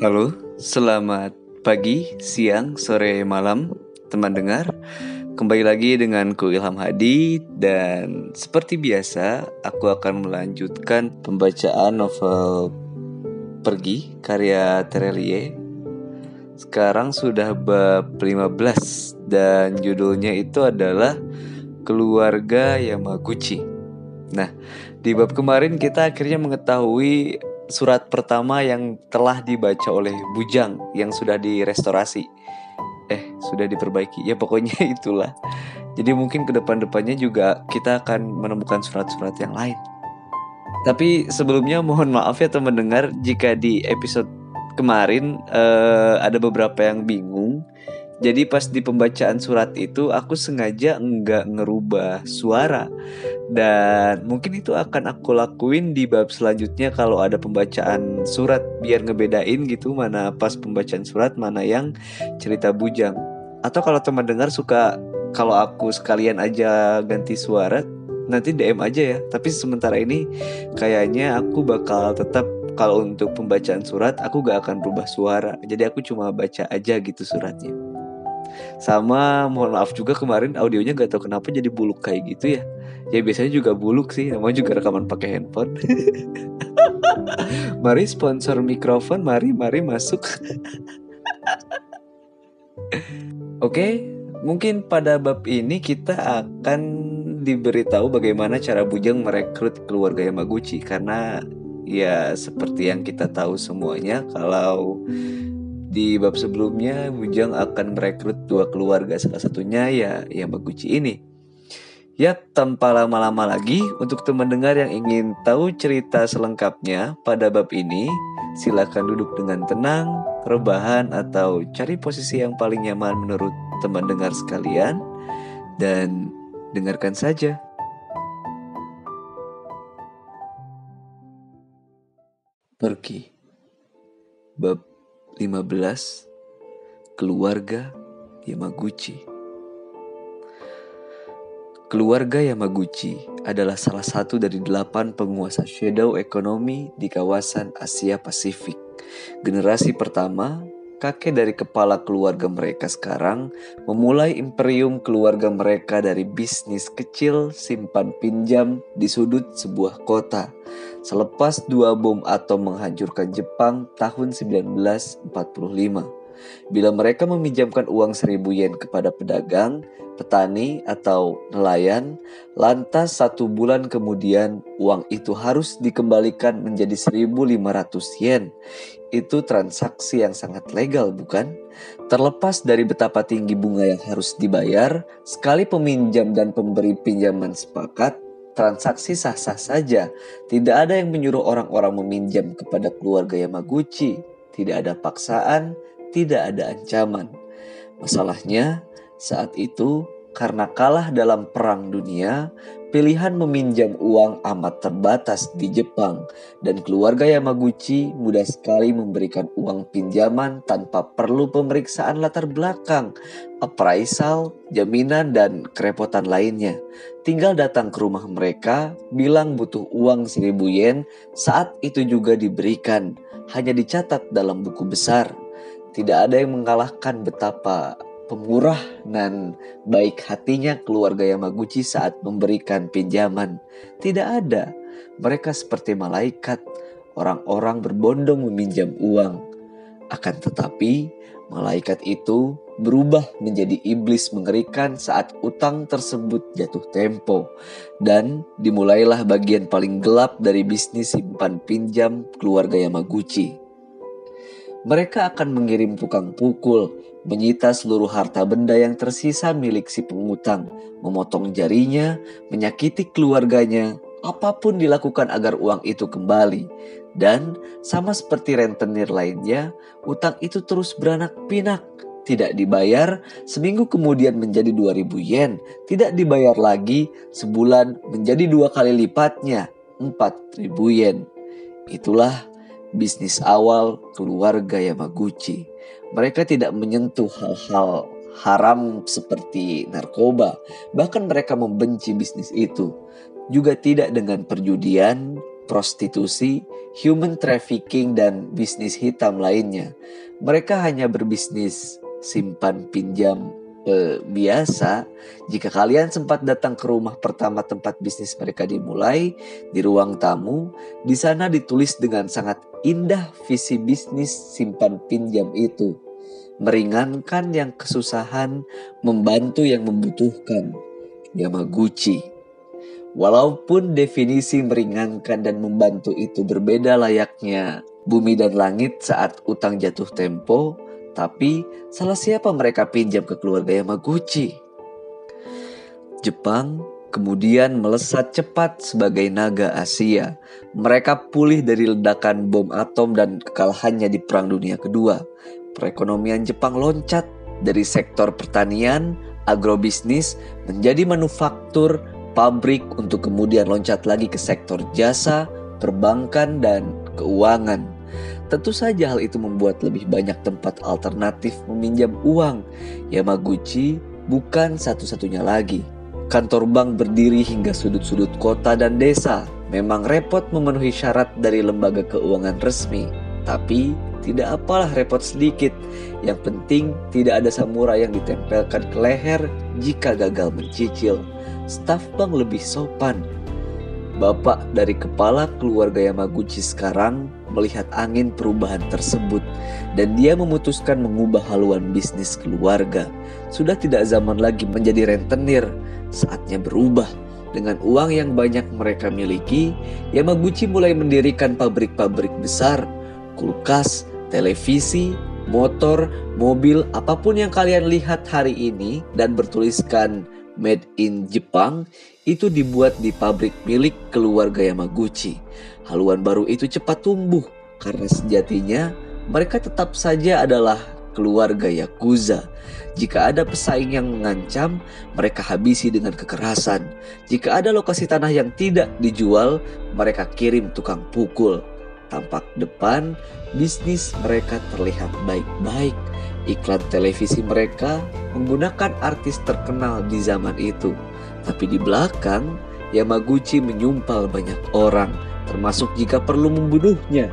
Halo, selamat pagi, siang, sore, malam, teman dengar. Kembali lagi dengan ku Ilham Hadi dan seperti biasa aku akan melanjutkan pembacaan novel Pergi karya Terelie. Sekarang sudah bab 15 dan judulnya itu adalah Keluarga Yamaguchi. Nah, di bab kemarin kita akhirnya mengetahui surat pertama yang telah dibaca oleh Bujang yang sudah direstorasi. Eh, sudah diperbaiki. Ya pokoknya itulah. Jadi mungkin ke depan-depannya juga kita akan menemukan surat-surat yang lain. Tapi sebelumnya mohon maaf ya teman dengar jika di episode kemarin uh, ada beberapa yang bingung jadi pas di pembacaan surat itu aku sengaja enggak ngerubah suara dan mungkin itu akan aku lakuin di bab selanjutnya kalau ada pembacaan surat biar ngebedain gitu mana pas pembacaan surat mana yang cerita bujang. Atau kalau teman dengar suka kalau aku sekalian aja ganti suara nanti DM aja ya. Tapi sementara ini kayaknya aku bakal tetap kalau untuk pembacaan surat aku gak akan berubah suara. Jadi aku cuma baca aja gitu suratnya. Sama mohon maaf juga kemarin audionya gak tahu kenapa jadi buluk kayak gitu ya. Ya biasanya juga buluk sih, namanya juga rekaman pakai handphone. mari sponsor mikrofon, mari mari masuk. Oke, mungkin pada bab ini kita akan diberitahu bagaimana cara Bujang merekrut keluarga Yamaguchi karena ya seperti yang kita tahu semuanya kalau di bab sebelumnya, Bujang akan merekrut dua keluarga, salah satunya ya Yamaguchi ini. Ya, tanpa lama-lama lagi, untuk teman dengar yang ingin tahu cerita selengkapnya pada bab ini, silakan duduk dengan tenang, rebahan, atau cari posisi yang paling nyaman menurut teman dengar sekalian, dan dengarkan saja. Pergi. Bab 15 Keluarga Yamaguchi Keluarga Yamaguchi adalah salah satu dari delapan penguasa shadow ekonomi di kawasan Asia Pasifik. Generasi pertama, kakek dari kepala keluarga mereka sekarang memulai imperium keluarga mereka dari bisnis kecil simpan pinjam di sudut sebuah kota selepas dua bom atom menghancurkan Jepang tahun 1945. Bila mereka meminjamkan uang seribu yen kepada pedagang, petani, atau nelayan, lantas satu bulan kemudian uang itu harus dikembalikan menjadi 1500 yen. Itu transaksi yang sangat legal bukan? Terlepas dari betapa tinggi bunga yang harus dibayar, sekali peminjam dan pemberi pinjaman sepakat, transaksi sah-sah saja. Tidak ada yang menyuruh orang-orang meminjam kepada keluarga Yamaguchi. Tidak ada paksaan, tidak ada ancaman. Masalahnya, saat itu karena kalah dalam perang dunia, pilihan meminjam uang amat terbatas di Jepang dan keluarga Yamaguchi mudah sekali memberikan uang pinjaman tanpa perlu pemeriksaan latar belakang, appraisal, jaminan dan kerepotan lainnya. Tinggal datang ke rumah mereka, bilang butuh uang seribu yen, saat itu juga diberikan, hanya dicatat dalam buku besar. Tidak ada yang mengalahkan betapa pemurah dan baik hatinya keluarga Yamaguchi saat memberikan pinjaman. Tidak ada. Mereka seperti malaikat, orang-orang berbondong meminjam uang. Akan tetapi, malaikat itu berubah menjadi iblis mengerikan saat utang tersebut jatuh tempo. Dan dimulailah bagian paling gelap dari bisnis simpan pinjam keluarga Yamaguchi. Mereka akan mengirim tukang pukul, menyita seluruh harta benda yang tersisa milik si pengutang, memotong jarinya, menyakiti keluarganya, apa pun dilakukan agar uang itu kembali. Dan sama seperti rentenir lainnya, utang itu terus beranak pinak. Tidak dibayar, seminggu kemudian menjadi 2000 yen. Tidak dibayar lagi, sebulan menjadi dua kali lipatnya, 4000 yen. Itulah bisnis awal keluarga Yamaguchi. Mereka tidak menyentuh hal-hal haram seperti narkoba, bahkan mereka membenci bisnis itu. Juga tidak dengan perjudian, prostitusi, human trafficking, dan bisnis hitam lainnya. Mereka hanya berbisnis simpan pinjam eh, biasa. Jika kalian sempat datang ke rumah pertama tempat bisnis mereka dimulai, di ruang tamu, di sana ditulis dengan sangat indah visi bisnis simpan pinjam itu. Meringankan yang kesusahan, membantu yang membutuhkan. Yamaguchi. Walaupun definisi meringankan dan membantu itu berbeda layaknya bumi dan langit saat utang jatuh tempo, tapi salah siapa mereka pinjam ke keluarga Yamaguchi? Jepang kemudian melesat cepat sebagai naga Asia. Mereka pulih dari ledakan bom atom dan kekalahannya di Perang Dunia Kedua. Perekonomian Jepang loncat dari sektor pertanian, agrobisnis, menjadi manufaktur, pabrik untuk kemudian loncat lagi ke sektor jasa, perbankan, dan keuangan. Tentu saja hal itu membuat lebih banyak tempat alternatif meminjam uang. Yamaguchi bukan satu-satunya lagi. Kantor bank berdiri hingga sudut-sudut kota dan desa. Memang repot memenuhi syarat dari lembaga keuangan resmi. Tapi tidak apalah repot sedikit. Yang penting tidak ada samurai yang ditempelkan ke leher jika gagal mencicil staf bank lebih sopan. Bapak dari kepala keluarga Yamaguchi sekarang melihat angin perubahan tersebut dan dia memutuskan mengubah haluan bisnis keluarga. Sudah tidak zaman lagi menjadi rentenir, saatnya berubah. Dengan uang yang banyak mereka miliki, Yamaguchi mulai mendirikan pabrik-pabrik besar, kulkas, televisi, motor, mobil, apa pun yang kalian lihat hari ini dan bertuliskan made in Jepang itu dibuat di pabrik milik keluarga Yamaguchi. Haluan baru itu cepat tumbuh karena sejatinya mereka tetap saja adalah keluarga Yakuza. Jika ada pesaing yang mengancam, mereka habisi dengan kekerasan. Jika ada lokasi tanah yang tidak dijual, mereka kirim tukang pukul. Tampak depan, bisnis mereka terlihat baik-baik iklan televisi mereka menggunakan artis terkenal di zaman itu. Tapi di belakang, Yamaguchi menyumpal banyak orang, termasuk jika perlu membunuhnya.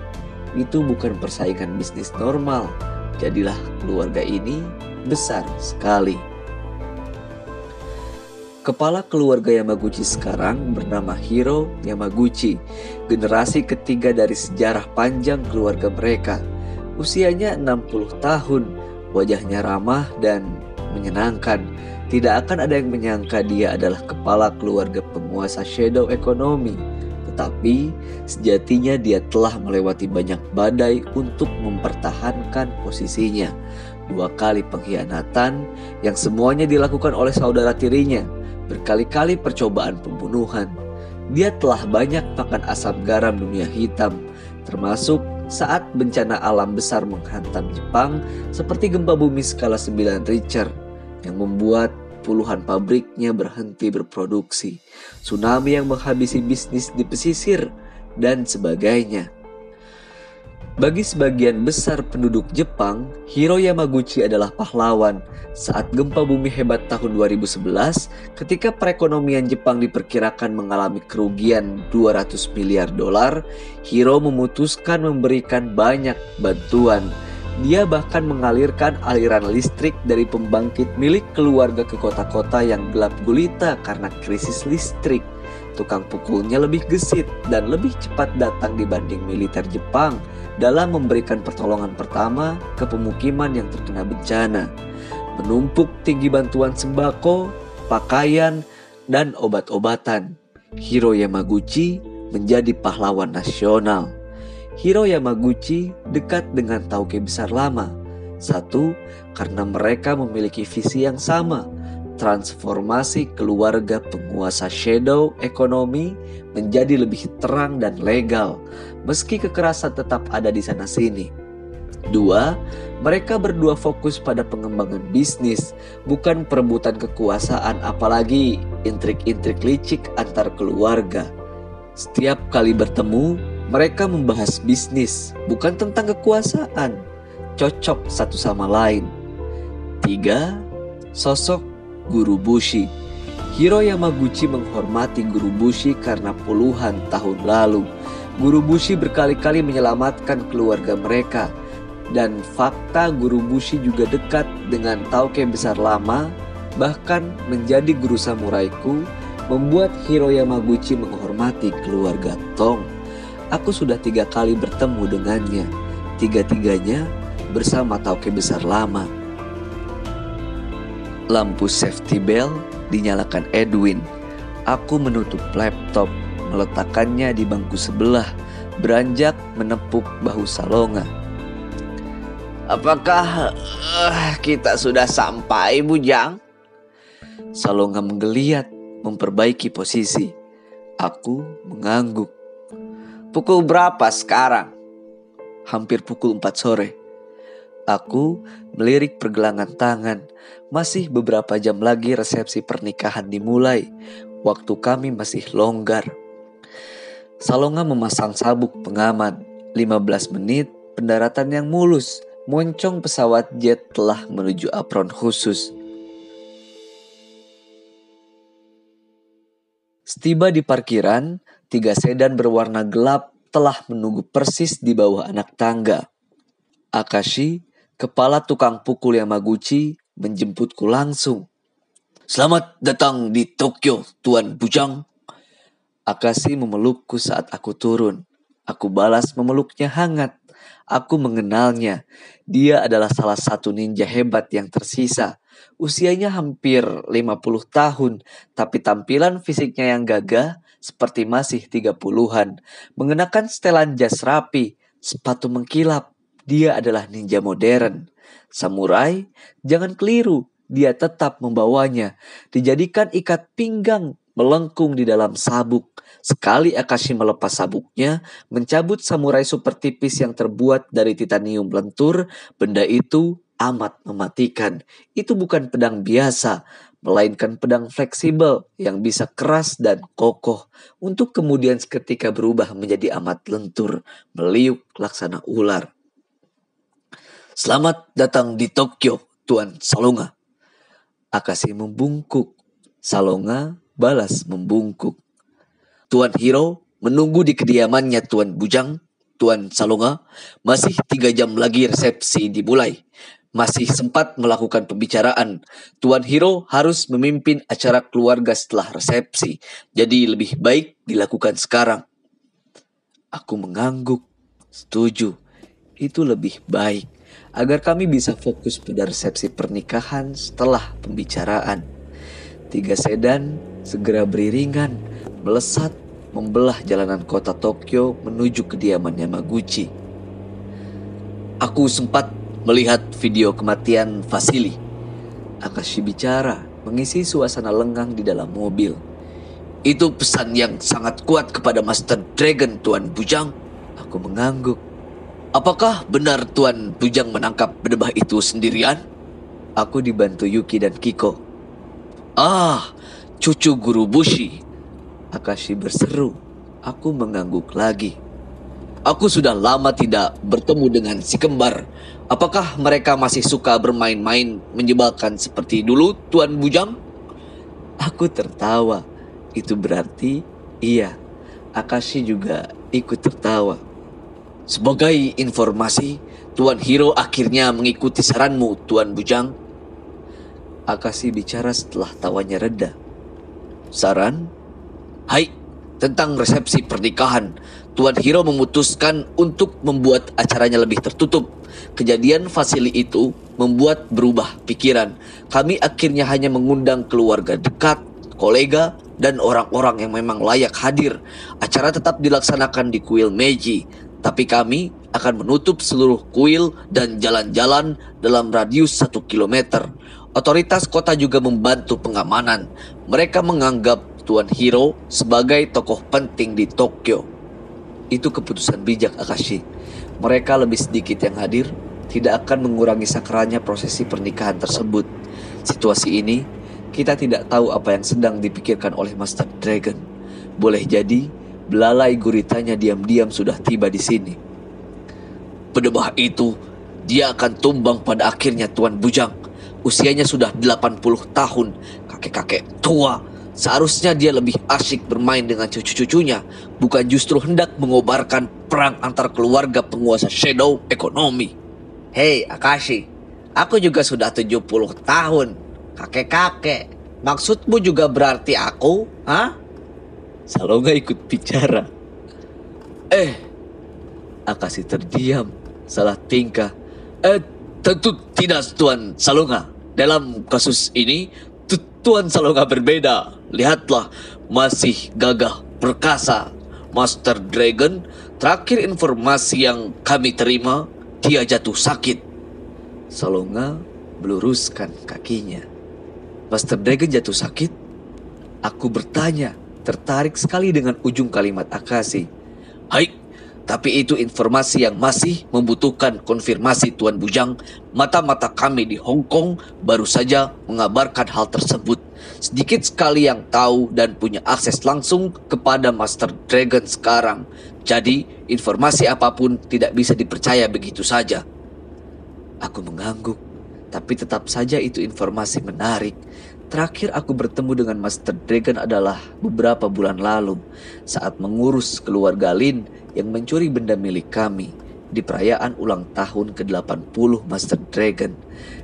Itu bukan persaingan bisnis normal. Jadilah keluarga ini besar sekali. Kepala keluarga Yamaguchi sekarang bernama Hiro Yamaguchi, generasi ketiga dari sejarah panjang keluarga mereka. Usianya 60 tahun, Wajahnya ramah dan menyenangkan. Tidak akan ada yang menyangka dia adalah kepala keluarga penguasa shadow ekonomi. Tetapi sejatinya dia telah melewati banyak badai untuk mempertahankan posisinya. Dua kali pengkhianatan yang semuanya dilakukan oleh saudara tirinya. Berkali-kali percobaan pembunuhan. Dia telah banyak makan asam garam dunia hitam, termasuk saat bencana alam besar menghantam Jepang seperti gempa bumi skala 9 Richter yang membuat puluhan pabriknya berhenti berproduksi, tsunami yang menghabisi bisnis di pesisir, dan sebagainya. Bagi sebagian besar penduduk Jepang, Hiro Yamaguchi adalah pahlawan saat gempa bumi hebat tahun 2011 ketika perekonomian Jepang diperkirakan mengalami kerugian 200 miliar dolar, Hiro memutuskan memberikan banyak bantuan. Dia bahkan mengalirkan aliran listrik dari pembangkit milik keluarga ke kota-kota yang gelap gulita karena krisis listrik. Tukang pukulnya lebih gesit dan lebih cepat datang dibanding militer Jepang dalam memberikan pertolongan pertama ke pemukiman yang terkena bencana, menumpuk tinggi bantuan sembako, pakaian, dan obat-obatan. Hiro Yamaguchi menjadi pahlawan nasional. Hiro Yamaguchi dekat dengan Tauke besar lama. Satu, karena mereka memiliki visi yang sama, transformasi keluarga penguasa shadow ekonomi menjadi lebih terang dan legal meski kekerasan tetap ada di sana-sini. Dua, mereka berdua fokus pada pengembangan bisnis, bukan perebutan kekuasaan apalagi intrik-intrik licik antar keluarga. Setiap kali bertemu, mereka membahas bisnis, bukan tentang kekuasaan. Cocok satu sama lain. Tiga, sosok Guru Bushi. Hiro Yamaguchi menghormati Guru Bushi karena puluhan tahun lalu Guru Bushi berkali-kali menyelamatkan keluarga mereka. Dan fakta Guru Bushi juga dekat dengan Tauke besar lama, bahkan menjadi guru samuraiku, membuat Hiro Yamaguchi menghormati keluarga Tong. Aku sudah tiga kali bertemu dengannya, tiga-tiganya bersama Tauke besar lama. Lampu safety bell dinyalakan Edwin. Aku menutup laptop meletakkannya di bangku sebelah, beranjak menepuk bahu Salonga. Apakah uh, kita sudah sampai, Bujang? Salonga menggeliat, memperbaiki posisi. Aku mengangguk. Pukul berapa sekarang? Hampir pukul 4 sore. Aku melirik pergelangan tangan. Masih beberapa jam lagi resepsi pernikahan dimulai. Waktu kami masih longgar. Salonga memasang sabuk pengaman. 15 menit pendaratan yang mulus. Moncong pesawat jet telah menuju apron khusus. Setiba di parkiran, tiga sedan berwarna gelap telah menunggu persis di bawah anak tangga. Akashi, kepala tukang pukul Yamaguchi, menjemputku langsung. Selamat datang di Tokyo, Tuan Bujang. Akasi memelukku saat aku turun. Aku balas memeluknya hangat. Aku mengenalnya. Dia adalah salah satu ninja hebat yang tersisa. Usianya hampir 50 tahun, tapi tampilan fisiknya yang gagah seperti masih 30-an. Mengenakan setelan jas rapi, sepatu mengkilap. Dia adalah ninja modern. Samurai, jangan keliru, dia tetap membawanya. Dijadikan ikat pinggang melengkung di dalam sabuk. Sekali Akashi melepas sabuknya, mencabut samurai super tipis yang terbuat dari titanium lentur, benda itu amat mematikan. Itu bukan pedang biasa, melainkan pedang fleksibel yang bisa keras dan kokoh untuk kemudian seketika berubah menjadi amat lentur, meliuk laksana ular. Selamat datang di Tokyo, Tuan Salonga. Akashi membungkuk. Salonga balas membungkuk. Tuan Hiro menunggu di kediamannya Tuan Bujang, Tuan Salonga, masih tiga jam lagi resepsi dimulai. Masih sempat melakukan pembicaraan. Tuan Hiro harus memimpin acara keluarga setelah resepsi. Jadi lebih baik dilakukan sekarang. Aku mengangguk. Setuju. Itu lebih baik. Agar kami bisa fokus pada resepsi pernikahan setelah pembicaraan. Tiga sedan segera beriringan, melesat, membelah jalanan kota Tokyo menuju kediaman Yamaguchi. Aku sempat melihat video kematian Vasili. Akashi bicara, mengisi suasana lenggang di dalam mobil. Itu pesan yang sangat kuat kepada Master Dragon Tuan Bujang. Aku mengangguk. Apakah benar Tuan Bujang menangkap berdebah itu sendirian? Aku dibantu Yuki dan Kiko. Ah, cucu guru Bushi. Akashi berseru. Aku mengangguk lagi. Aku sudah lama tidak bertemu dengan si kembar. Apakah mereka masih suka bermain-main menyebalkan seperti dulu, Tuan Bujang? Aku tertawa. Itu berarti iya. Akashi juga ikut tertawa. Sebagai informasi, Tuan Hiro akhirnya mengikuti saranmu, Tuan Bujang. Akashi bicara setelah tawanya reda. Saran? Hai, tentang resepsi pernikahan. Tuan Hiro memutuskan untuk membuat acaranya lebih tertutup. Kejadian Fasili itu membuat berubah pikiran. Kami akhirnya hanya mengundang keluarga dekat, kolega, dan orang-orang yang memang layak hadir. Acara tetap dilaksanakan di kuil Meiji, tapi kami akan menutup seluruh kuil dan jalan-jalan dalam radius satu kilometer. Otoritas kota juga membantu pengamanan. Mereka menganggap Tuan Hiro sebagai tokoh penting di Tokyo. Itu keputusan bijak Akashi. Mereka lebih sedikit yang hadir, tidak akan mengurangi sakralnya prosesi pernikahan tersebut. Situasi ini, kita tidak tahu apa yang sedang dipikirkan oleh Master Dragon. Boleh jadi, belalai guritanya diam-diam sudah tiba di sini. Pedebah itu, dia akan tumbang pada akhirnya Tuan Bujang Usianya sudah 80 tahun, kakek-kakek tua. Seharusnya dia lebih asyik bermain dengan cucu-cucunya, bukan justru hendak mengobarkan perang antar keluarga penguasa shadow ekonomi. Hei Akashi, aku juga sudah 70 tahun. Kakek-kakek, maksudmu juga berarti aku? Hah? Salonga ikut bicara. Eh, Akashi terdiam, salah tingkah. Eh, tentu tidak Tuan Salonga. Dalam kasus ini, Tuan Salonga berbeda. Lihatlah, masih gagah perkasa. Master Dragon, terakhir informasi yang kami terima, dia jatuh sakit. Salonga meluruskan kakinya. Master Dragon jatuh sakit? Aku bertanya, tertarik sekali dengan ujung kalimat Akashi. Hai, tapi itu informasi yang masih membutuhkan konfirmasi Tuan Bujang. Mata-mata kami di Hong Kong baru saja mengabarkan hal tersebut. Sedikit sekali yang tahu dan punya akses langsung kepada Master Dragon sekarang. Jadi, informasi apa pun tidak bisa dipercaya begitu saja. Aku mengangguk, tapi tetap saja itu informasi menarik. Terakhir aku bertemu dengan Master Dragon adalah beberapa bulan lalu saat mengurus keluarga Lin yang mencuri benda milik kami di perayaan ulang tahun ke-80 Master Dragon.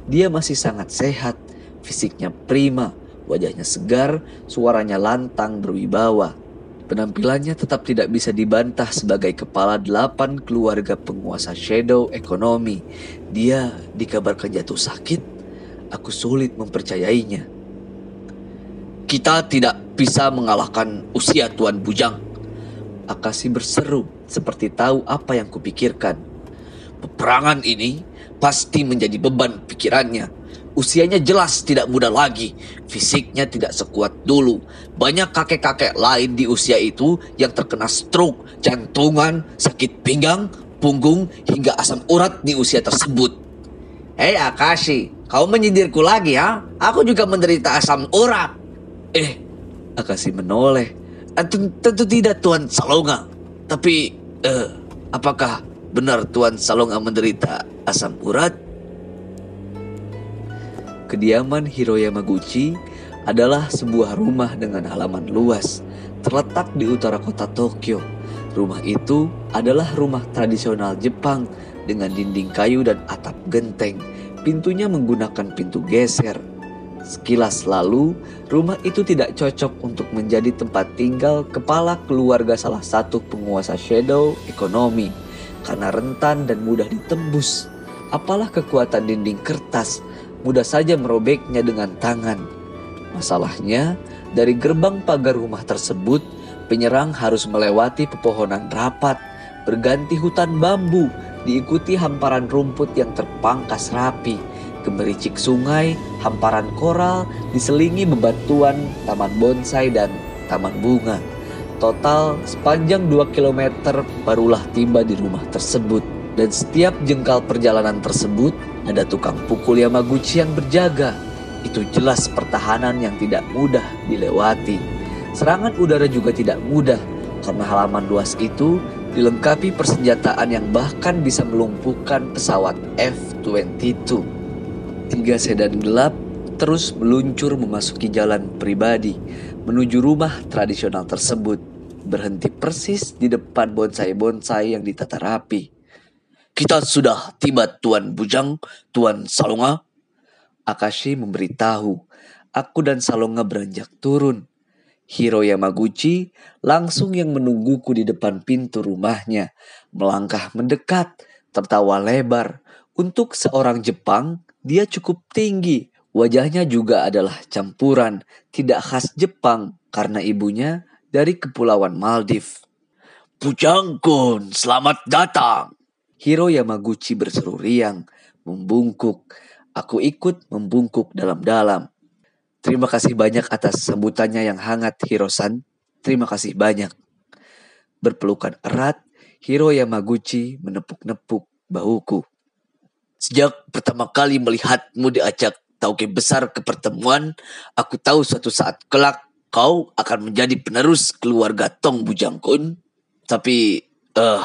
Dia masih sangat sehat, fisiknya prima, wajahnya segar, suaranya lantang berwibawa. Penampilannya tetap tidak bisa dibantah sebagai kepala delapan keluarga penguasa shadow ekonomi. Dia dikabarkan jatuh sakit. Aku sulit mempercayainya. Kita tidak bisa mengalahkan usia Tuan Bujang. Akasi berseru seperti tahu apa yang kupikirkan. Peperangan ini pasti menjadi beban pikirannya. Usianya jelas tidak muda lagi. Fisiknya tidak sekuat dulu. Banyak kakek-kakek lain di usia itu yang terkena stroke, jantungan, sakit pinggang, punggung, hingga asam urat di usia tersebut. Hei Akashi, kau menyindirku lagi ya? Aku juga menderita asam urat. Eh, Akashi menoleh. Eh, tentu tidak Tuan Salonga. Tapi, eh, apakah benar Tuan Salonga menderita asam urat? Kediaman Hiro Yamaguchi adalah sebuah rumah dengan halaman luas, terletak di utara kota Tokyo. Rumah itu adalah rumah tradisional Jepang dengan dinding kayu dan atap genteng. Pintunya menggunakan pintu geser. Sekilas lalu, rumah itu tidak cocok untuk menjadi tempat tinggal kepala keluarga salah satu penguasa shadow ekonomi karena rentan dan mudah ditembus. Apalah kekuatan dinding kertas, mudah saja merobeknya dengan tangan. Masalahnya, dari gerbang pagar rumah tersebut, penyerang harus melewati pepohonan rapat, berganti hutan bambu, diikuti hamparan rumput yang terpangkas rapi, gemericik sungai, hamparan koral, diselingi bebatuan, taman bonsai, dan taman bunga. Total sepanjang 2 km barulah tiba di rumah tersebut. Dan setiap jengkal perjalanan tersebut ada tukang pukul Yamaguchi yang berjaga. Itu jelas pertahanan yang tidak mudah dilewati. Serangan udara juga tidak mudah karena halaman luas itu dilengkapi persenjataan yang bahkan bisa melumpuhkan pesawat F-22. Tiga sedan gelap terus meluncur memasuki jalan pribadi menuju rumah tradisional tersebut. Berhenti persis di depan bonsai-bonsai yang ditata rapi. Kita sudah tiba Tuan Bujang, Tuan Salonga. Akashi memberitahu. Aku dan Salonga beranjak turun. Hiro Yamaguchi langsung yang menungguku di depan pintu rumahnya. Melangkah mendekat, tertawa lebar. Untuk seorang Jepang, dia cukup tinggi. Wajahnya juga adalah campuran, tidak khas Jepang karena ibunya dari Kepulauan Maldives. Bujangkun, selamat datang. Hiro Yamaguchi berseru riang, membungkuk. Aku ikut membungkuk dalam-dalam. Terima kasih banyak atas sambutannya yang hangat, Hirosan. Terima kasih banyak. Berpelukan erat, Hiro Yamaguchi menepuk-nepuk bahuku. Sejak pertama kali melihatmu diajak tauke besar ke pertemuan, aku tahu suatu saat kelak kau akan menjadi penerus keluarga Tong Bujangkun. Tapi, eh, uh,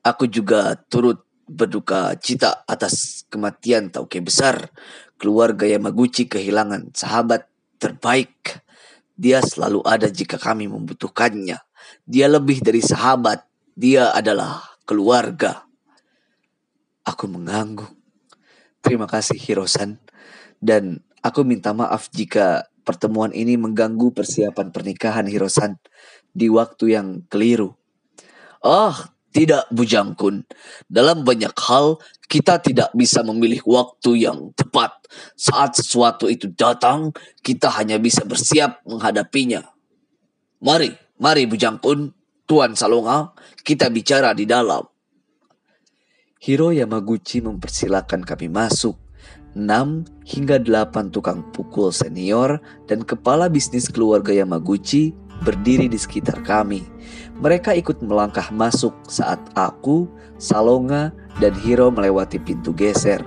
Aku juga turut berduka cita atas kematian Tauke besar. Keluarga Yamaguchi kehilangan sahabat terbaik. Dia selalu ada jika kami membutuhkannya. Dia lebih dari sahabat. Dia adalah keluarga. Aku mengangguk. Terima kasih Hirosan. Dan aku minta maaf jika pertemuan ini mengganggu persiapan pernikahan Hirosan di waktu yang keliru. Oh, tidak Bujangkun. Dalam banyak hal, kita tidak bisa memilih waktu yang tepat. Saat sesuatu itu datang, kita hanya bisa bersiap menghadapinya. Mari, mari Bujangkun, Tuan Salonga, kita bicara di dalam. Hiro Yamaguchi mempersilahkan kami masuk. 6 hingga 8 tukang pukul senior dan kepala bisnis keluarga Yamaguchi berdiri di sekitar kami. Mereka ikut melangkah masuk saat aku, Salonga, dan Hiro melewati pintu geser.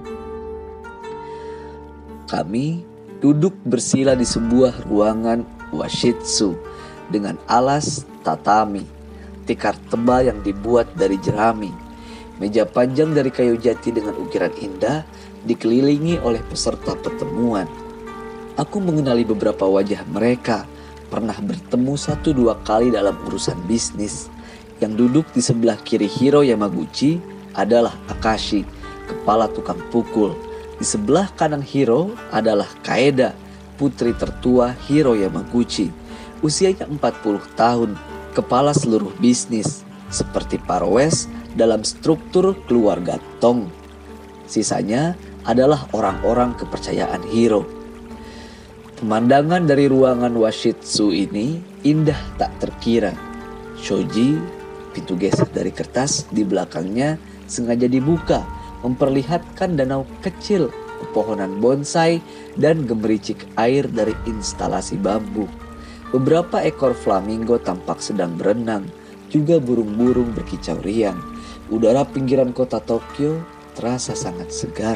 Kami duduk bersila di sebuah ruangan washitsu dengan alas tatami, tikar tebal yang dibuat dari jerami, meja panjang dari kayu jati dengan ukiran indah, dikelilingi oleh peserta pertemuan. Aku mengenali beberapa wajah mereka, pernah bertemu satu dua kali dalam urusan bisnis. Yang duduk di sebelah kiri Hiro Yamaguchi adalah Akashi, kepala tukang pukul. Di sebelah kanan Hiro adalah Kaeda, putri tertua Hiro Yamaguchi. Usianya 40 tahun, kepala seluruh bisnis, seperti Parwes dalam struktur keluarga Tong. Sisanya adalah orang-orang kepercayaan Hiro Pemandangan dari ruangan Washitsu ini indah tak terkira. Shoji, pintu geser dari kertas di belakangnya sengaja dibuka, memperlihatkan danau kecil, pepohonan bonsai, dan gemericik air dari instalasi bambu. Beberapa ekor flamingo tampak sedang berenang, juga burung-burung berkicau riang. Udara pinggiran kota Tokyo terasa sangat segar.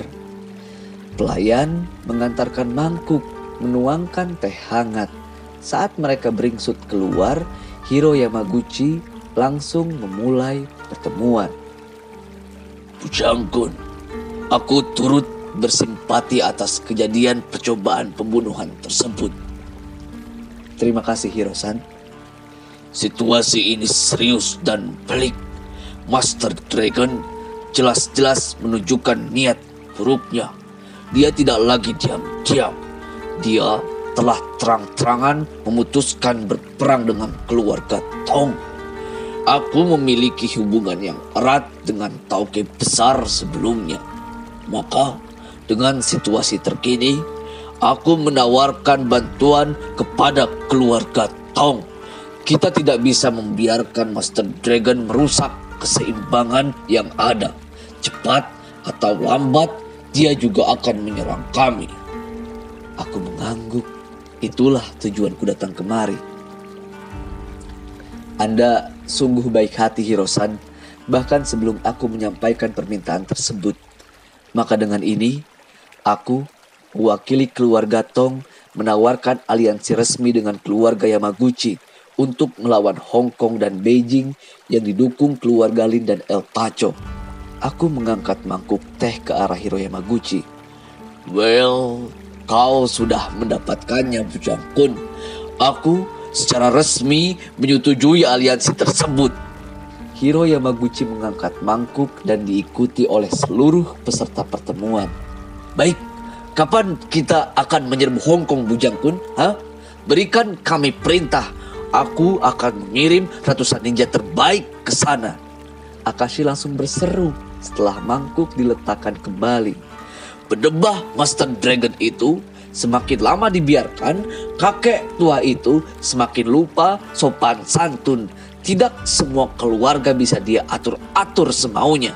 Pelayan mengantarkan mangkuk menuangkan teh hangat. Saat mereka beringsut keluar, Hiro Yamaguchi langsung memulai pertemuan. Pujangkun, aku turut bersimpati atas kejadian percobaan pembunuhan tersebut. Terima kasih Hiro-san. Situasi ini serius dan pelik. Master Dragon jelas-jelas menunjukkan niat buruknya. Dia tidak lagi diam-diam dia telah terang-terangan memutuskan berperang dengan keluarga Tong. Aku memiliki hubungan yang erat dengan Tauke besar sebelumnya. Maka dengan situasi terkini, aku menawarkan bantuan kepada keluarga Tong. Kita tidak bisa membiarkan Master Dragon merusak keseimbangan yang ada. Cepat atau lambat, dia juga akan menyerang kami. Aku mengangguk. Itulah tujuanku datang kemari. Anda sungguh baik hati Hirosan, bahkan sebelum aku menyampaikan permintaan tersebut. Maka dengan ini, aku, mewakili keluarga Tong, menawarkan aliansi resmi dengan keluarga Yamaguchi untuk melawan Hong Kong dan Beijing yang didukung keluarga Lin dan El Pacho. Aku mengangkat mangkuk teh ke arah Hiro Yamaguchi. Well, Kau sudah mendapatkannya, Bujang Kun. Aku secara resmi menyetujui aliansi tersebut. Hiro Yamaguchi mengangkat mangkuk dan diikuti oleh seluruh peserta pertemuan. Baik, kapan kita akan menyerbu Hong Kong, Bujang Kun? Hah? Berikan kami perintah. Aku akan mengirim ratusan ninja terbaik ke sana. Akashi langsung berseru setelah mangkuk diletakkan kembali. Berdebah Master Dragon itu semakin lama dibiarkan, kakek tua itu semakin lupa sopan santun. Tidak semua keluarga bisa dia atur-atur semaunya.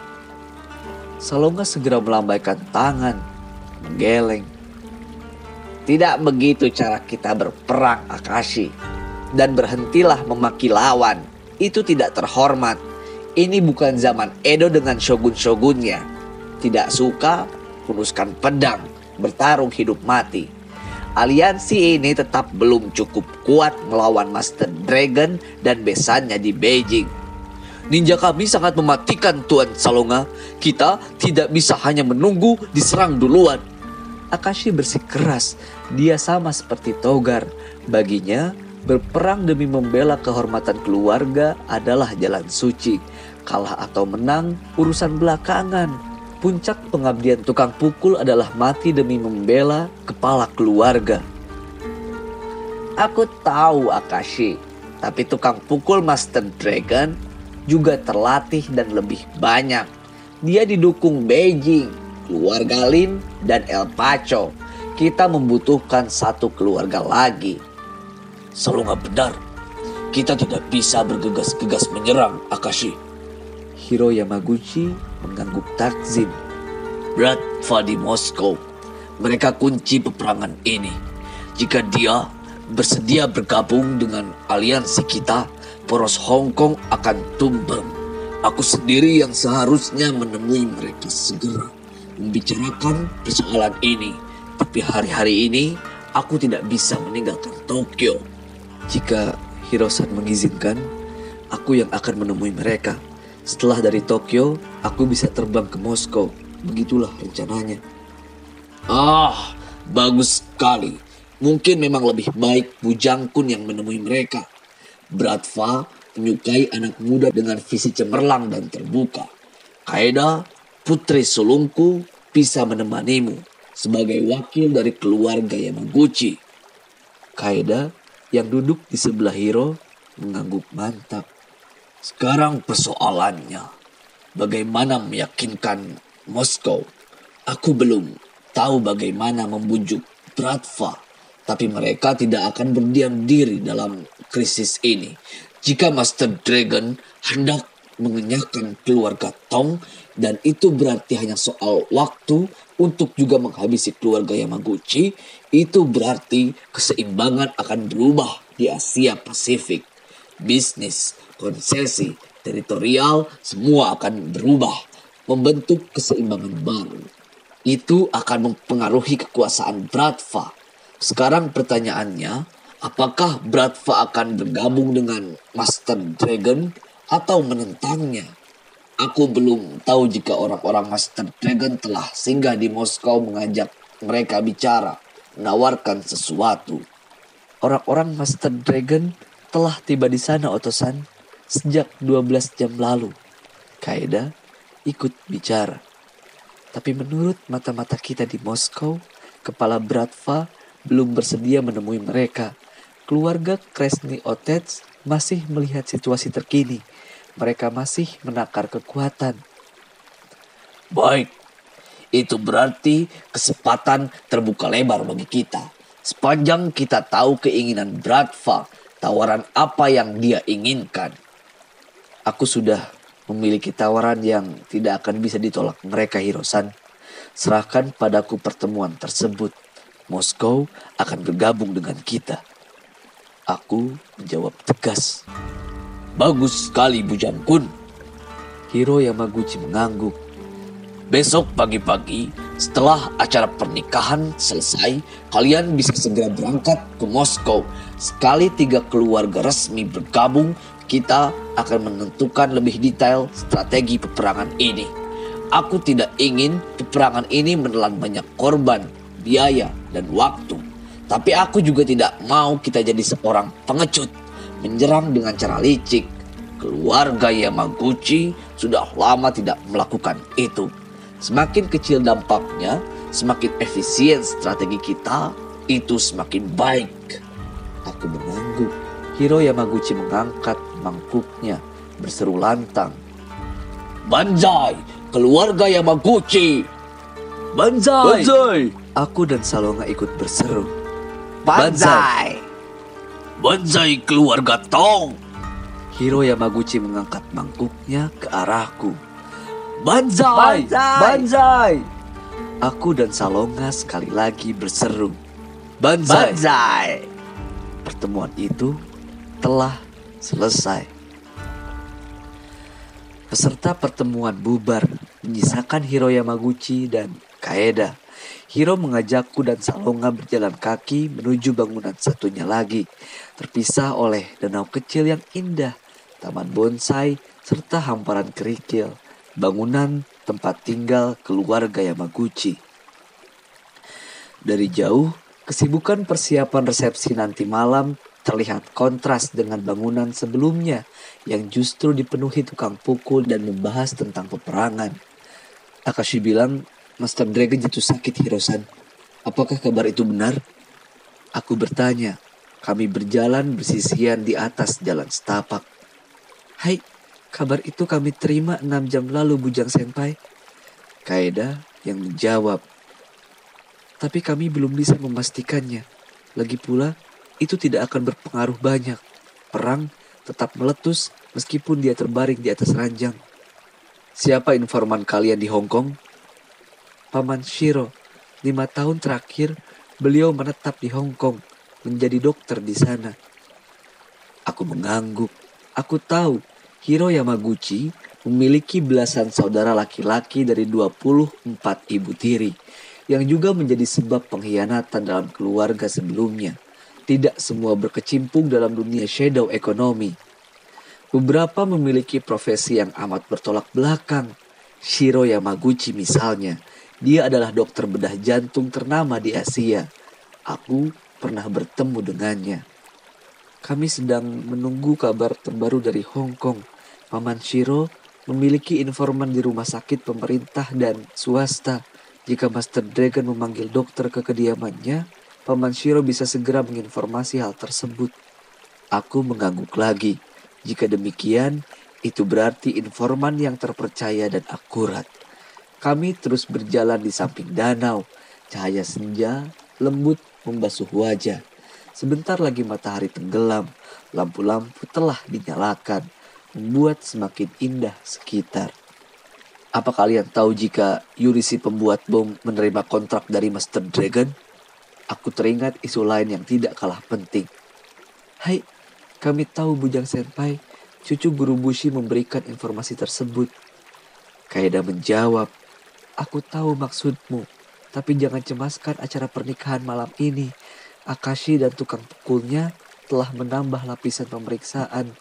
Salonga segera melambaikan tangan, menggeleng. Tidak begitu cara kita berperang, Akashi. Dan berhentilah memaki lawan. Itu tidak terhormat. Ini bukan zaman Edo dengan shogun-shogunnya. Tidak suka, hunuskan pedang, bertarung hidup mati. Aliansi ini tetap belum cukup kuat melawan Master Dragon dan besannya di Beijing. Ninja kami sangat mematikan Tuan Salonga. Kita tidak bisa hanya menunggu diserang duluan. Akashi bersikeras. Dia sama seperti Togar. Baginya, Berperang demi membela kehormatan keluarga adalah jalan suci. Kalah atau menang, urusan belakangan. Puncak pengabdian tukang pukul adalah mati demi membela kepala keluarga. Aku tahu Akashi, tapi tukang pukul Master Dragon juga terlatih dan lebih banyak. Dia didukung Beijing, keluarga Lin, dan El Pacho. Kita membutuhkan satu keluarga lagi. Selalu nggak benar. Kita tidak bisa bergegas-gegas menyerang Akashi. Hiro Yamaguchi mengangguk takzim. Berat di Moskow. Mereka kunci peperangan ini. Jika dia bersedia bergabung dengan aliansi kita, poros Hong Kong akan tumbang. Aku sendiri yang seharusnya menemui mereka segera membicarakan persoalan ini. Tapi hari-hari ini aku tidak bisa meninggalkan Tokyo. Jika Hirosan mengizinkan, aku yang akan menemui mereka. Setelah dari Tokyo, aku bisa terbang ke Moskow. Begitulah rencananya. Ah, bagus sekali. Mungkin memang lebih baik Bujangkun yang menemui mereka. Bratva menyukai anak muda dengan visi cemerlang dan terbuka. Kaeda, putri sulungku, bisa menemanimu sebagai wakil dari keluarga Yamaguchi. Kaeda yang duduk di sebelah Hiro mengangguk mantap. Sekarang persoalannya, bagaimana meyakinkan Moskow? Aku belum tahu bagaimana membujuk Bratva, tapi mereka tidak akan berdiam diri dalam krisis ini. Jika Master Dragon hendak mengenyahkan keluarga Tong dan itu berarti hanya soal waktu untuk juga menghabisi keluarga Yamaguchi, itu berarti keseimbangan akan berubah di Asia Pasifik. Bisnis, konsesi, teritorial, semua akan berubah, membentuk keseimbangan baru. Itu akan mempengaruhi kekuasaan Bratva. Sekarang pertanyaannya, apakah Bratva akan bergabung dengan Master Dragon atau menentangnya? Aku belum tahu jika orang-orang Master Dragon telah singgah di Moskow mengajak mereka bicara, menawarkan sesuatu. Orang-orang Master Dragon telah tiba di sana Otosan sejak 12 jam lalu. Kaeda ikut bicara. Tapi menurut mata-mata kita di Moskow, kepala Bratva belum bersedia menemui mereka. Keluarga Kresny Otets masih melihat situasi terkini. Mereka masih menakar kekuatan. Baik, itu berarti kesempatan terbuka lebar bagi kita. Sepanjang kita tahu keinginan Bratva, tawaran apa yang dia inginkan. Aku sudah memiliki tawaran yang tidak akan bisa ditolak mereka Hirosan. Serahkan padaku pertemuan tersebut. Moskow akan bergabung dengan kita. Aku menjawab tegas. Bagus sekali Bujangkun. Hiro Yamaguchi mengangguk. Besok pagi-pagi setelah acara pernikahan selesai, kalian bisa segera berangkat ke Moskow. Sekali tiga keluarga resmi bergabung, kita akan menentukan lebih detail strategi peperangan ini. Aku tidak ingin peperangan ini menelan banyak korban, biaya, dan waktu. Tapi aku juga tidak mau kita jadi seorang pengecut, menyerang dengan cara licik. Keluarga Yamaguchi sudah lama tidak melakukan itu. Semakin kecil dampaknya, semakin efisien strategi kita, itu semakin baik. Aku mengangguk. Hiro Yamaguchi mengangkat mangkuknya, berseru lantang. Banzai, keluarga Yamaguchi! Banzai! Banzai! Aku dan Salonga ikut berseru. Banzai! Banzai keluarga Tong! Hiro Yamaguchi mengangkat mangkuknya ke arahku. Banzai! Banzai! Banzai! Aku dan Salonga sekali lagi berseru. Banzai! Banzai! Pertemuan itu telah selesai. Peserta pertemuan bubar menyisakan Hiro Yamaguchi dan Kaeda. Hiro mengajakku dan Salonga berjalan kaki menuju bangunan satunya lagi, terpisah oleh danau kecil yang indah, taman bonsai, serta hamparan kerikil, bangunan tempat tinggal keluarga Yamaguchi. Dari jauh, kesibukan persiapan resepsi nanti malam terlihat kontras dengan bangunan sebelumnya yang justru dipenuhi tukang pukul dan membahas tentang peperangan. Akashi bilang, Master Dragon jatuh sakit Hirosan. Apakah kabar itu benar? Aku bertanya. Kami berjalan bersisian di atas jalan setapak. Hai, kabar itu kami terima enam jam lalu Bujang Senpai. Kaeda yang menjawab. Tapi kami belum bisa memastikannya. Lagi pula, itu tidak akan berpengaruh banyak. Perang tetap meletus meskipun dia terbaring di atas ranjang. Siapa informan kalian di Hong Kong? Paman Shiro, lima tahun terakhir beliau menetap di Hong Kong menjadi dokter di sana. Aku mengangguk. Aku tahu Hiro Yamaguchi memiliki belasan saudara laki-laki dari 24 ibu tiri yang juga menjadi sebab pengkhianatan dalam keluarga sebelumnya. Tidak semua berkecimpung dalam dunia shadow ekonomi. Beberapa memiliki profesi yang amat bertolak belakang. Shiro Yamaguchi misalnya, dia adalah dokter bedah jantung ternama di Asia. Aku pernah bertemu dengannya. Kami sedang menunggu kabar terbaru dari Hong Kong. Paman Shiro memiliki informan di rumah sakit pemerintah dan swasta. Jika Master Dragon memanggil dokter ke kediamannya, Paman Shiro bisa segera menginformasi hal tersebut. Aku mengangguk lagi. Jika demikian, itu berarti informan yang terpercaya dan akurat. Kami terus berjalan di samping danau. Cahaya senja lembut membasuh wajah. Sebentar lagi matahari tenggelam. Lampu-lampu telah dinyalakan, membuat semakin indah sekitar. Apa kalian tahu jika Yuri si pembuat bom menerima kontrak dari Master Dragon? Aku teringat isu lain yang tidak kalah penting. Hai, kami tahu Bujang Senpai, cucu guru Bushi memberikan informasi tersebut. Kaeda menjawab, aku tahu maksudmu, tapi jangan cemaskan acara pernikahan malam ini. Akashi dan tukang pukulnya telah menambah lapisan pemeriksaan.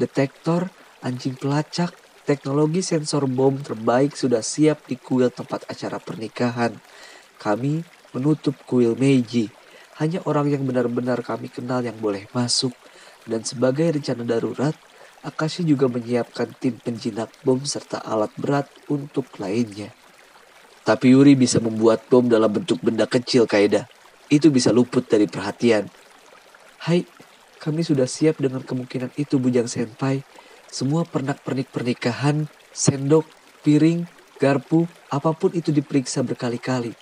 Detektor, anjing pelacak, teknologi sensor bom terbaik sudah siap di kuil tempat acara pernikahan. Kami menutup kuil Meiji. Hanya orang yang benar-benar kami kenal yang boleh masuk. Dan sebagai rencana darurat, Akashi juga menyiapkan tim penjinak bom serta alat berat untuk lainnya. Tapi Yuri bisa membuat bom dalam bentuk benda kecil, Kaeda. Itu bisa luput dari perhatian. Hai, kami sudah siap dengan kemungkinan itu, Bujang Senpai. Semua pernak-pernik pernikahan, sendok, piring, garpu, apa pun itu diperiksa berkali-kali.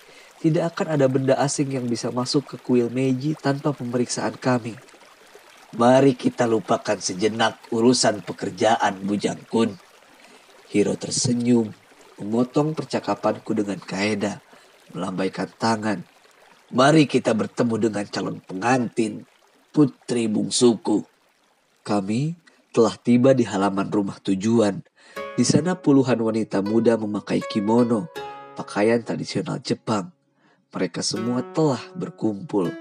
Tidak akan ada benda asing yang bisa masuk ke kuil Meiji tanpa pemeriksaan kami. Mari kita lupakan sejenak urusan pekerjaan Bujang Kun. Hiro tersenyum, memotong percakapanku dengan Kaeda, melambaikan tangan. Mari kita bertemu dengan calon pengantin, putri bungsuku. Kami telah tiba di halaman rumah tujuan. Di sana puluhan wanita muda memakai kimono, pakaian tradisional Jepang. Mereka semua telah berkumpul.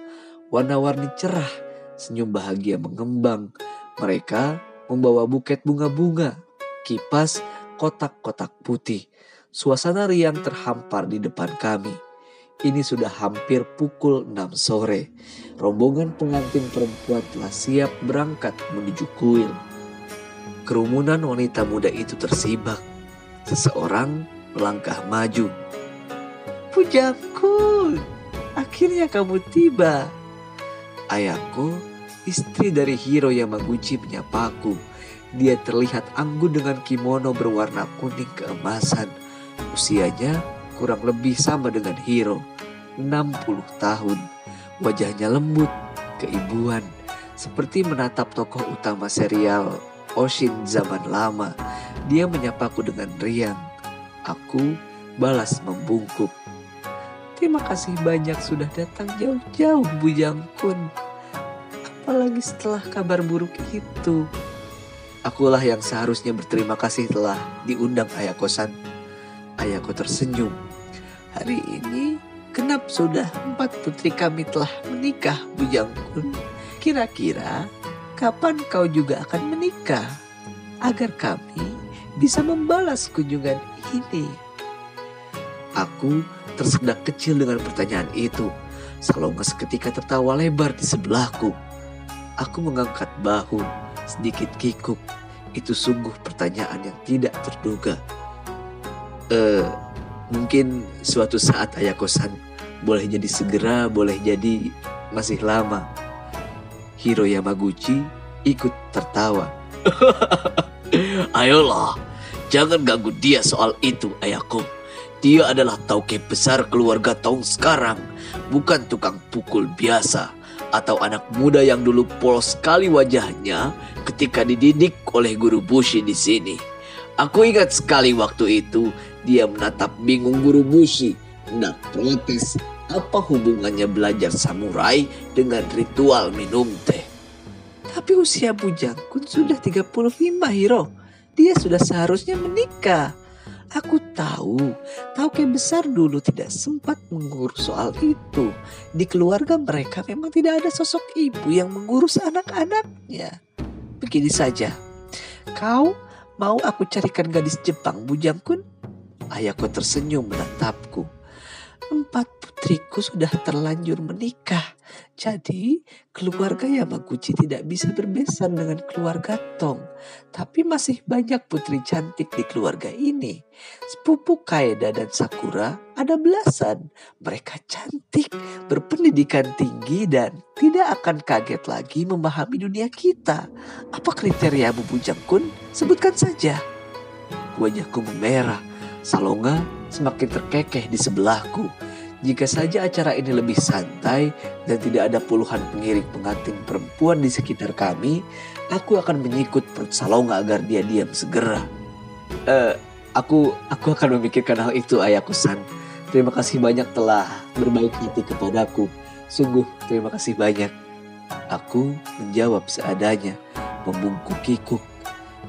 Warna-warni cerah, senyum bahagia mengembang. Mereka membawa buket bunga-bunga, kipas, kotak-kotak putih. Suasana riang terhampar di depan kami. Ini sudah hampir pukul 6 sore. Rombongan pengantin perempuan telah siap berangkat menuju kuil. Kerumunan wanita muda itu tersibak. Seseorang melangkah maju Pujaku, akhirnya kamu tiba. Ayahku, istri dari Hiro Yamaguchi menyapaku. Dia terlihat anggun dengan kimono berwarna kuning keemasan. Usianya kurang lebih sama dengan Hiro, 60 tahun. Wajahnya lembut, keibuan, seperti menatap tokoh utama serial Oshin zaman lama. Dia menyapaku dengan riang. Aku balas membungkuk. Terima kasih banyak sudah datang jauh-jauh Bujang Kun. Apalagi setelah kabar buruk itu. Akulah yang seharusnya berterima kasih telah diundang Ayako-san. Ayako tersenyum. Hari ini genap sudah empat putri kami telah menikah Bujang Kun. Kira-kira kapan kau juga akan menikah? Agar kami bisa membalas kunjungan ini. Aku tersedak kecil dengan pertanyaan itu. Salonga seketika tertawa lebar di sebelahku. Aku mengangkat bahu, sedikit kikuk. Itu sungguh pertanyaan yang tidak terduga. Eh, mungkin suatu saat ayah kosan boleh jadi segera, boleh jadi masih lama. Hiro Yamaguchi ikut tertawa. Ayolah, jangan ganggu dia soal itu, ayahku. Dia adalah tauke besar keluarga Tong sekarang, bukan tukang pukul biasa atau anak muda yang dulu polos sekali wajahnya ketika dididik oleh guru Bushi di sini. Aku ingat sekali waktu itu dia menatap bingung guru Bushi hendak protes apa hubungannya belajar samurai dengan ritual minum teh. Tapi usia bujangku sudah 35 Hiro. Dia sudah seharusnya menikah. Aku tahu, Tauke besar dulu tidak sempat mengurus soal itu. Di keluarga mereka memang tidak ada sosok ibu yang mengurus anak-anaknya. Begini saja, kau mau aku carikan gadis Jepang bujangkun? Ayahku tersenyum menatapku. Empat putriku sudah terlanjur menikah. Jadi keluarga Yamaguchi tidak bisa berbesan dengan keluarga Tong. Tapi masih banyak putri cantik di keluarga ini. Sepupu Kaeda dan Sakura ada belasan. Mereka cantik, berpendidikan tinggi dan tidak akan kaget lagi memahami dunia kita. Apa kriteria Bu Bujang Kun? Sebutkan saja. Wajahku memerah. Salonga semakin terkekeh di sebelahku. Jika saja acara ini lebih santai dan tidak ada puluhan pengiring pengantin perempuan di sekitar kami, aku akan menyikut perut Salonga agar dia diam segera. Eh, aku aku akan memikirkan hal itu ayahku San. Terima kasih banyak telah berbaik hati kepadaku. Sungguh terima kasih banyak. Aku menjawab seadanya, membungkuk kikuk.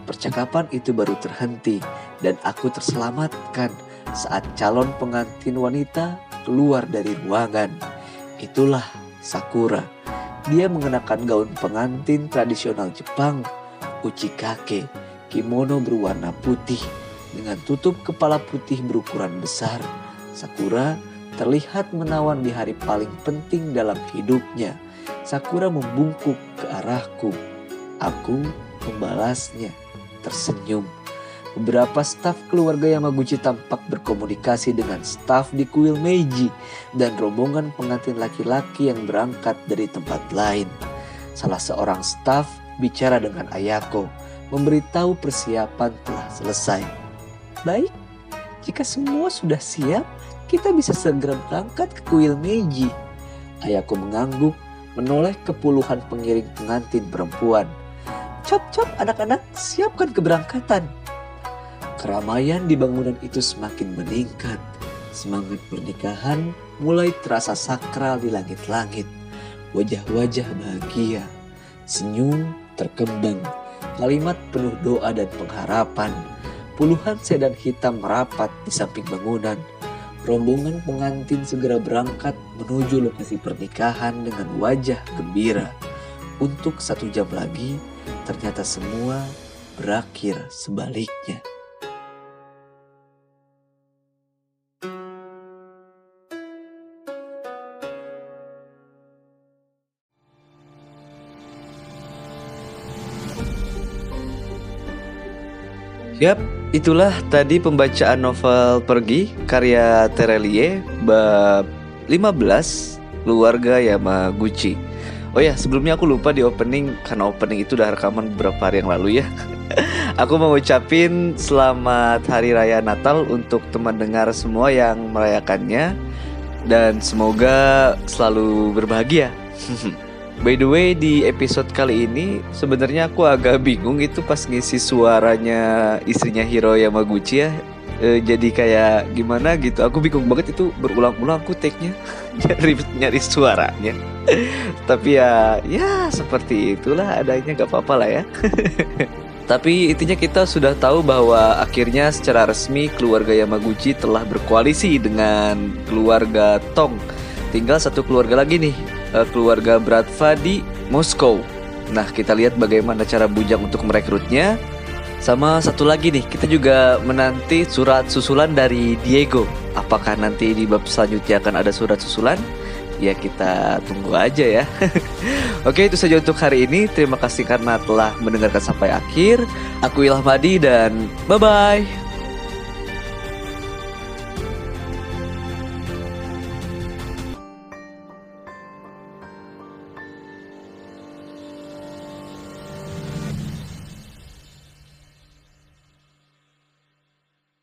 Percakapan itu baru terhenti dan aku terselamatkan saat calon pengantin wanita keluar dari ruangan. Itulah Sakura. Dia mengenakan gaun pengantin tradisional Jepang, uchikake, kimono berwarna putih dengan tutup kepala putih berukuran besar. Sakura terlihat menawan di hari paling penting dalam hidupnya. Sakura membungkuk ke arahku. Aku membalasnya, tersenyum. Beberapa staf keluarga Yamaguchi tampak berkomunikasi dengan staf di kuil Meiji dan rombongan pengantin laki-laki yang berangkat dari tempat lain. Salah seorang staf bicara dengan Ayako, memberitahu persiapan telah selesai. Baik, jika semua sudah siap, kita bisa segera berangkat ke kuil Meiji. Ayako mengangguk, menoleh ke puluhan pengiring pengantin perempuan. Cap-cap anak-anak, siapkan keberangkatan. Keramaian di bangunan itu semakin meningkat. Semangat pernikahan mulai terasa sakral di langit-langit. Wajah-wajah bahagia, senyum terkembang, kalimat penuh doa dan pengharapan. Puluhan sedan hitam merapat di samping bangunan. Rombongan pengantin segera berangkat menuju lokasi pernikahan dengan wajah gembira. Untuk satu jam lagi, ternyata semua berakhir sebaliknya. Yap, itulah tadi pembacaan novel Pergi karya Terelie bab 15 Keluarga Yamaguchi. Oh ya, sebelumnya aku lupa di opening karena opening itu udah rekaman beberapa hari yang lalu ya. aku mau ucapin selamat hari raya Natal untuk teman dengar semua yang merayakannya dan semoga selalu berbahagia. By the way di episode kali ini sebenarnya aku agak bingung itu pas ngisi suaranya istrinya Hiro Yamaguchi ya. E, jadi kayak gimana gitu. Aku bingung banget itu berulang-ulang aku take-nya nyari nyari suaranya. Tapi ya ya seperti itulah adanya gak apa-apa lah ya. Tapi intinya kita sudah tahu bahwa akhirnya secara resmi keluarga Yamaguchi telah berkoalisi dengan keluarga Tong. Tinggal satu keluarga lagi nih, eh, keluarga Bratva di Moskow. Nah, kita lihat bagaimana cara Bujang untuk merekrutnya. Sama satu lagi nih, kita juga menanti surat susulan dari Diego. Apakah nanti di bab selanjutnya akan ada surat susulan? ya kita tunggu aja ya. Oke, itu saja untuk hari ini. Terima kasih karena telah mendengarkan sampai akhir. Aku Ilham Madi dan bye-bye.